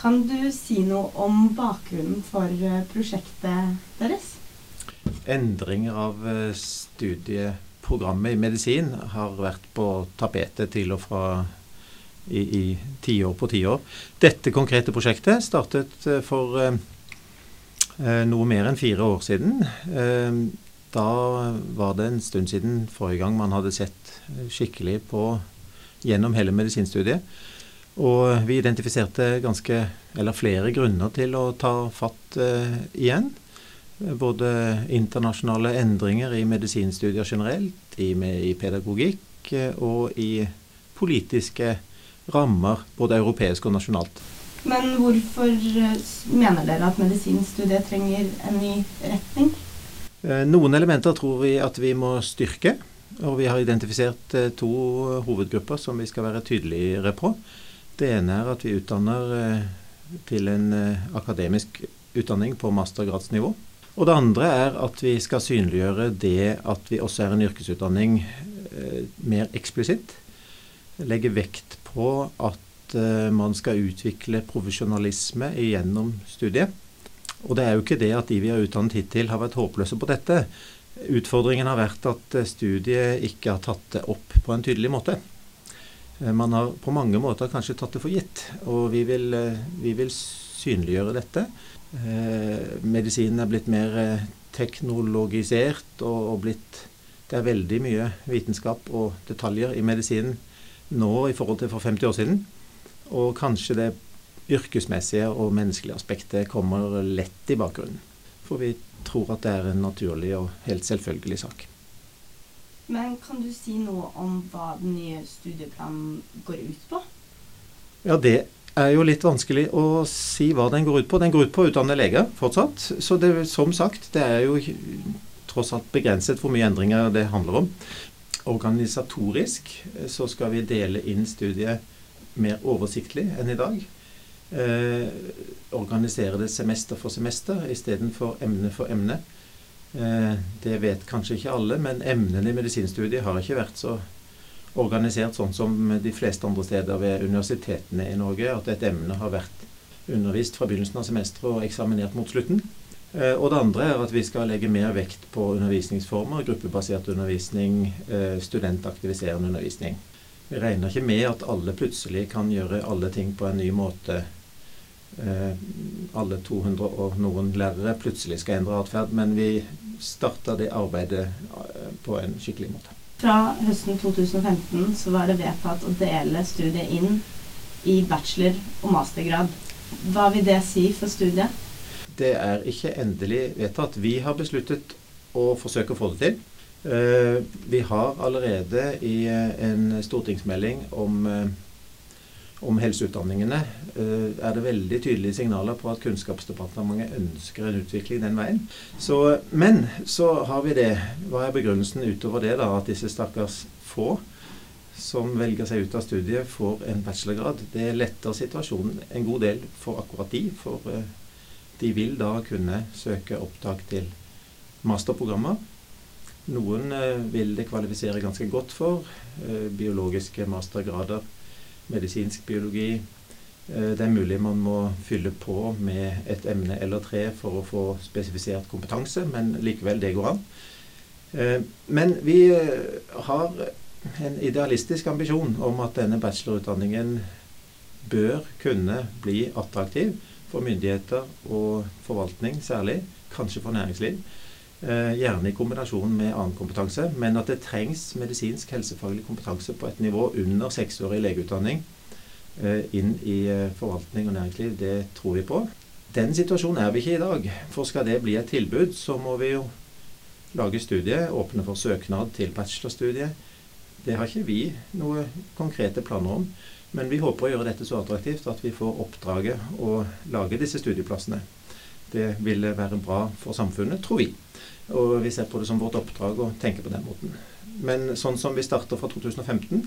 Kan du si noe om bakgrunnen for eh, prosjektet deres? Endringer av eh, studieprogrammet i medisin har vært på tapetet til og fra i, i tiår på tiår. Dette konkrete prosjektet startet eh, for eh, noe mer enn fire år siden. Eh, da var det en stund siden forrige gang man hadde sett skikkelig på gjennom hele medisinstudiet. Og vi identifiserte ganske, eller flere grunner til å ta fatt eh, igjen. Både internasjonale endringer i medisinstudier generelt, i, i pedagogikk eh, og i politiske rammer, både europeisk og nasjonalt. Men hvorfor eh, mener dere at medisinstudiet trenger en ny retning? Eh, noen elementer tror vi at vi må styrke. Og vi har identifisert to hovedgrupper som vi skal være tydeligere på. Det ene er at vi utdanner eh, til en eh, akademisk utdanning på mastergradsnivå. Og det andre er at vi skal synliggjøre det at vi også er en yrkesutdanning eh, mer eksplisitt. Legge vekt på at man skal utvikle profesjonalisme gjennom studiet. Og det er jo ikke det at de vi har utdannet hittil har vært håpløse på dette. Utfordringen har vært at studiet ikke har tatt det opp på en tydelig måte. Eh, man har på mange måter kanskje tatt det for gitt, og vi vil, eh, vi vil synliggjøre dette. Eh, medisinen er blitt mer teknologisert og, og blitt Det er veldig mye vitenskap og detaljer i medisinen nå i forhold til for 50 år siden. Og kanskje det yrkesmessige og menneskelige aspektet kommer lett i bakgrunnen. For vi tror at det er en naturlig og helt selvfølgelig sak. Men kan du si noe om hva den nye studieplanen går ut på? Ja, det er jo litt vanskelig å si hva den går ut på. Den går ut på å utdanne leger fortsatt. Så det, som sagt, det er jo tross alt begrenset hvor mye endringer det handler om. Organisatorisk så skal vi dele inn studiet mer oversiktlig enn i dag. Eh, organisere det semester for semester istedenfor emne for emne. Eh, det vet kanskje ikke alle, men emnene i medisinstudiet har ikke vært så organisert sånn som de fleste andre steder ved universitetene i Norge. At et emne har vært undervist fra begynnelsen av semesteret og eksaminert mot slutten. Eh, og det andre er at vi skal legge mer vekt på undervisningsformer, gruppebasert undervisning, eh, studentaktiviserende undervisning. Vi regner ikke med at alle plutselig kan gjøre alle ting på en ny måte alle 200 og noen lærere plutselig skal endre atferd. Men vi starta det arbeidet eh, på en skikkelig måte. Fra høsten 2015 så var det vedtatt å dele studiet inn i bachelor- og mastergrad. Hva vil det si for studiet? Det er ikke endelig vedtatt. Vi har besluttet å forsøke å få det til. Eh, vi har allerede i en stortingsmelding om om helseutdanningene, eh, er det veldig tydelige signaler på at Kunnskapsdepartementet ønsker en utvikling den veien. Så, men så har vi det. Hva er begrunnelsen utover det, da? At disse stakkars få som velger seg ut av studiet, får en bachelorgrad. Det letter situasjonen en god del for akkurat de. For eh, de vil da kunne søke opptak til masterprogrammer. Noen eh, vil det kvalifisere ganske godt for. Biologiske mastergrader medisinsk biologi. Eh, det er mulig man må fylle på med et emne eller tre for å få spesifisert kompetanse, men likevel, det går an. Eh, men vi eh, har en idealistisk ambisjon om at denne bachelorutdanningen bør kunne bli attraktiv for myndigheter og forvaltning særlig, kanskje for næringsliv. Eh, gjerne i kombinasjon med annen kompetanse. Men at det trengs medisinsk helsefaglig kompetanse på et nivå under seksårig legeutdanning eh, inn i eh, forvaltning og næringsliv, det tror vi på. Den situasjonen er vi ikke i dag. For skal det bli et tilbud, så må vi jo lage studie, åpne for søknad til bachelorstudiet. Det har ikke vi noe konkrete planer om. Men vi håper å gjøre dette så attraktivt at vi får oppdraget å lage disse studieplassene. Det ville være bra for samfunnet, tror vi. Og vi ser på det som vårt oppdrag å tenke på den måten. Men sånn som vi starter fra 2015,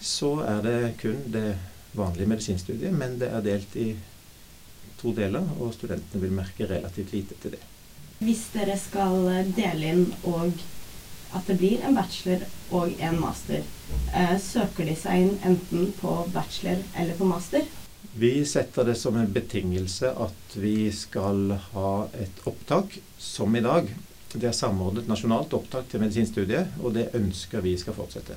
så er det kun det vanlige medisinstudiet, men det er delt i to deler, og studentene vil merke relativt lite til det. Hvis dere skal dele inn og at det blir en bachelor og en master, eh, søker de seg inn enten på bachelor eller på master? Vi setter det som en betingelse at vi skal ha et opptak som i dag. Det er samordnet nasjonalt opptak til medisinstudiet, og det ønsker vi skal fortsette.